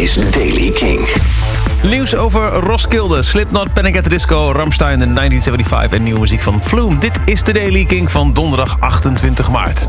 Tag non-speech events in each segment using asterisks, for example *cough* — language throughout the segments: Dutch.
is Daily King. Nieuws over Roskilde, Slipknot, Panic at the Disco, Ramstein in 1975 en nieuwe muziek van Flume. Dit is de Daily King van donderdag 28 maart.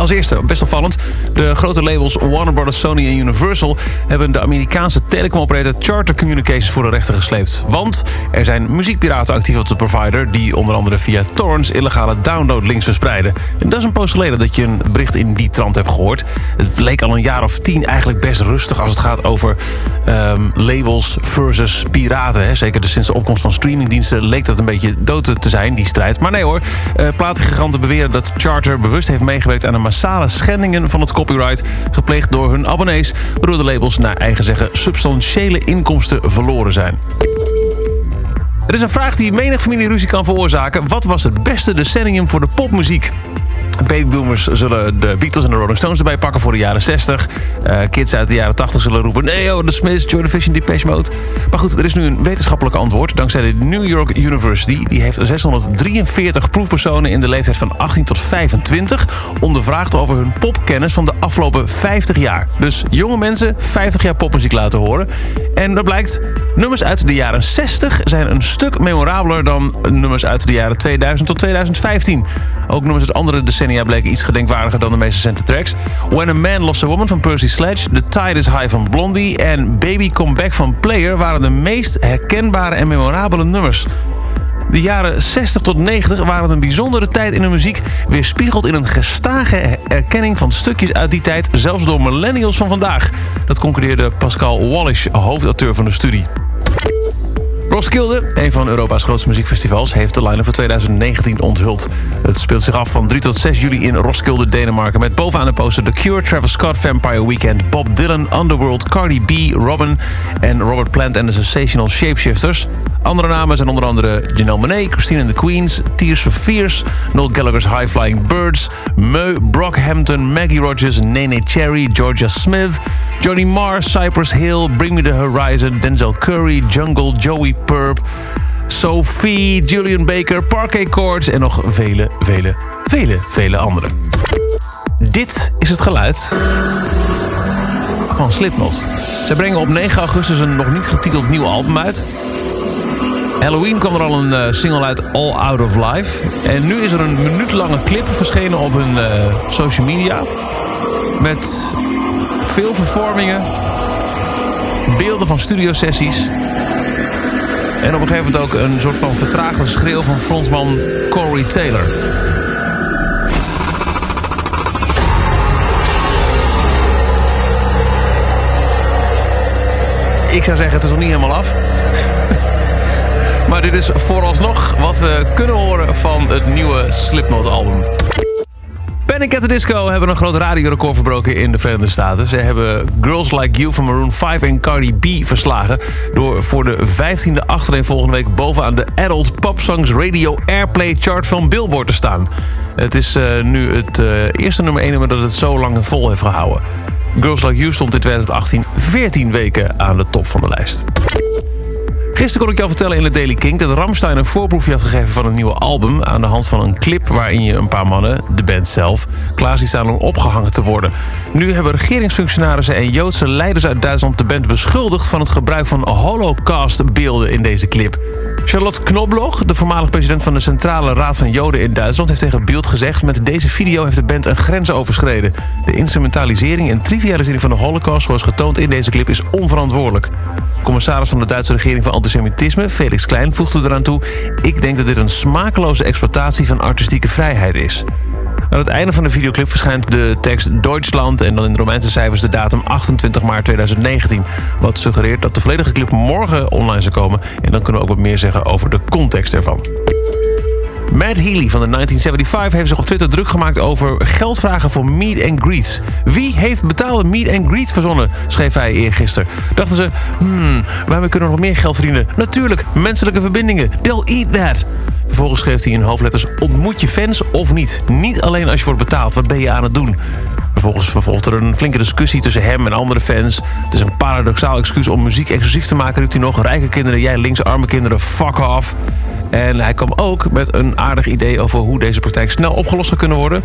Als eerste, best opvallend, de grote labels Warner Bros., Sony en Universal... hebben de Amerikaanse telecomoperator Charter Communications voor de rechter gesleept. Want er zijn muziekpiraten actief op de provider... die onder andere via torrents illegale downloadlinks verspreiden. En dat is een poos geleden dat je een bericht in die trant hebt gehoord. Het leek al een jaar of tien eigenlijk best rustig... als het gaat over ehm, labels versus piraten. Hè. Zeker sinds de opkomst van streamingdiensten leek dat een beetje dood te zijn, die strijd. Maar nee hoor, uh, platengiganten beweren dat Charter bewust heeft meegewerkt... aan een massale schendingen van het copyright gepleegd door hun abonnees, waardoor de labels naar eigen zeggen substantiële inkomsten verloren zijn. Er is een vraag die menig familieruzie kan veroorzaken. Wat was het beste decennium voor de popmuziek? Babyboomers zullen de Beatles en de Rolling Stones erbij pakken voor de jaren 60. Uh, eh, kids uit de jaren 80 zullen roepen... nee oh, de Smiths, Jordan Fish en Depeche Mode. Maar goed, er is nu een wetenschappelijk antwoord. Dankzij de New York University. Die heeft 643 proefpersonen in de leeftijd van 18 tot 25... ondervraagd over hun popkennis van de afgelopen 50 jaar. Dus jonge mensen 50 jaar popmuziek laten horen. En dat blijkt, nummers uit de jaren 60 zijn een stuk memorabeler... dan nummers uit de jaren 2000 tot 2015. Ook nummers uit andere decennia bleken iets gedenkwaardiger dan de meest recente tracks. When a Man Lost a Woman van Percy Sledge, The Tide is High van Blondie en Baby Come Back van Player waren de meest herkenbare en memorabele nummers. De jaren 60 tot 90 waren een bijzondere tijd in de muziek... weerspiegeld in een gestage erkenning van stukjes uit die tijd... zelfs door millennials van vandaag. Dat concludeerde Pascal Wallish, hoofdauteur van de studie. Roskilde, een van Europa's grootste muziekfestivals, heeft de line-up voor 2019 onthuld. Het speelt zich af van 3 tot 6 juli in Roskilde, Denemarken... met bovenaan de poster The Cure, Travis Scott, Vampire Weekend... Bob Dylan, Underworld, Cardi B, Robin en Robert Plant en de Sensational Shapeshifters. Andere namen zijn onder andere Janelle Monáe, Christine and the Queens... Tears for Fears, Noel Gallagher's High Flying Birds... Meu, Brockhampton, Maggie Rogers, Nene Cherry, Georgia Smith... Johnny Marr, Cypress Hill, Bring Me The Horizon... Denzel Curry, Jungle, Joey Purp... Sophie, Julian Baker, Parquet Courts... en nog vele, vele, vele, vele anderen. Dit is het geluid van Slipknot. Zij brengen op 9 augustus een nog niet getiteld nieuw album uit... Halloween kwam er al een uh, single uit All Out of Life. En nu is er een minuutlange clip verschenen op hun uh, social media. Met veel vervormingen. Beelden van studiosessies. En op een gegeven moment ook een soort van vertraagde schreeuw van frontman Corey Taylor. Ik zou zeggen, het is nog niet helemaal af. *laughs* Maar dit is vooralsnog wat we kunnen horen van het nieuwe Slipknot-album. Panic at the Disco hebben een groot radiorecord verbroken in de Verenigde Staten. Ze hebben Girls Like You van Maroon 5 en Cardi B verslagen... door voor de 15e achtereen volgende week bovenaan de Adult Pop Songs Radio Airplay Chart van Billboard te staan. Het is uh, nu het uh, eerste nummer 1 nummer dat het zo lang vol heeft gehouden. Girls Like You stond in 2018 14 weken aan de top van de lijst. Gisteren kon ik jou vertellen in de Daily King dat Ramstein een voorproefje had gegeven van een nieuwe album. Aan de hand van een clip waarin je een paar mannen, de band zelf, klaar ziet staan om opgehangen te worden. Nu hebben regeringsfunctionarissen en Joodse leiders uit Duitsland de band beschuldigd van het gebruik van holocaustbeelden in deze clip. Charlotte Knobloch, de voormalig president van de Centrale Raad van Joden in Duitsland, heeft tegen Beeld gezegd: Met deze video heeft de band een grens overschreden. De instrumentalisering en trivialisering van de Holocaust, zoals getoond in deze clip, is onverantwoordelijk. Commissaris van de Duitse regering van antisemitisme, Felix Klein, voegde eraan toe: Ik denk dat dit een smakeloze exploitatie van artistieke vrijheid is. Aan het einde van de videoclip verschijnt de tekst Duitsland en dan in de Romeinse cijfers de datum 28 maart 2019. Wat suggereert dat de volledige clip morgen online zou komen. En dan kunnen we ook wat meer zeggen over de context ervan. Matt Healy van de 1975 heeft zich op Twitter druk gemaakt over geldvragen voor meet and greets. Wie heeft betaalde meet and greets verzonnen? schreef hij eergisteren. Dachten ze, hmm, waarmee kunnen we nog meer geld verdienen? Natuurlijk, menselijke verbindingen. They'll eat that. Vervolgens schreef hij in hoofdletters: ontmoet je fans of niet? Niet alleen als je wordt betaald, wat ben je aan het doen? Vervolgens vervolgt er een flinke discussie tussen hem en andere fans. Het is een paradoxaal excuus om muziek exclusief te maken, roept hij nog. Rijke kinderen, jij links, arme kinderen, fuck off. En hij kwam ook met een aardig idee over hoe deze praktijk snel opgelost zou kunnen worden.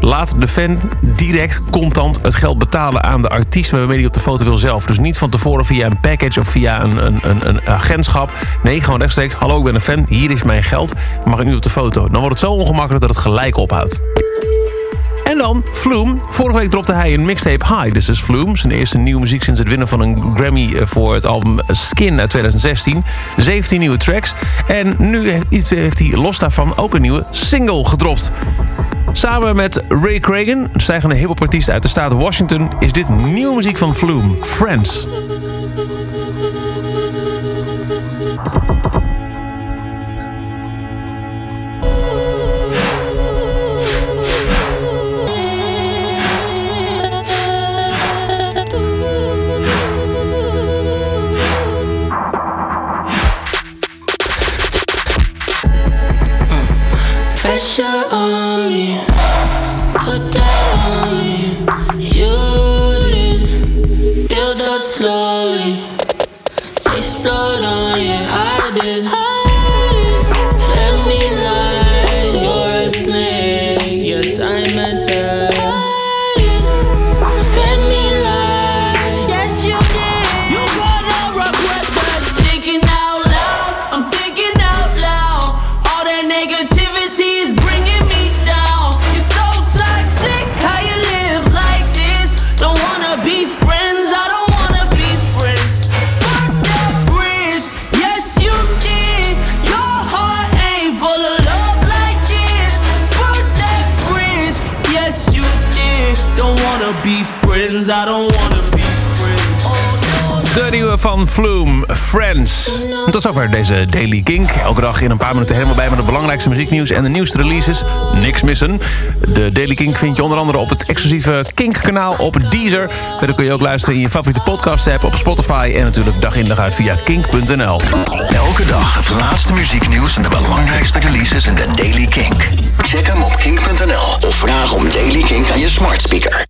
Laat de fan direct contant het geld betalen aan de artiest waarmee hij op de foto wil zelf. Dus niet van tevoren via een package of via een, een, een, een agentschap. Nee, gewoon rechtstreeks. Hallo, ik ben een fan. Hier is mijn geld. Mag ik nu op de foto? Dan wordt het zo ongemakkelijk dat het gelijk ophoudt. Dan. Vorige week dropte hij een mixtape High. This is Flume. Zijn eerste nieuwe muziek sinds het winnen van een Grammy eh, voor het album Skin uit 2016. 17 nieuwe tracks. En nu heeft hij los daarvan ook een nieuwe single gedropt. Samen met Ray Cragen, een stijgende hiphopartiest uit de staat Washington... is dit nieuwe muziek van Flume, Friends. Pressure on me, put De nieuwe van Flume, Friends. Tot zover deze Daily Kink. Elke dag in een paar minuten helemaal bij met het belangrijkste muzieknieuws en de nieuwste releases. Niks missen. De Daily Kink vind je onder andere op het exclusieve Kink-kanaal op Deezer. Verder kun je ook luisteren in je favoriete podcast-app op Spotify... en natuurlijk dag in dag uit via kink.nl. Elke dag het laatste muzieknieuws en de belangrijkste releases in de Daily Kink. Check hem op kink.nl of vraag om Daily Kink aan je smart speaker.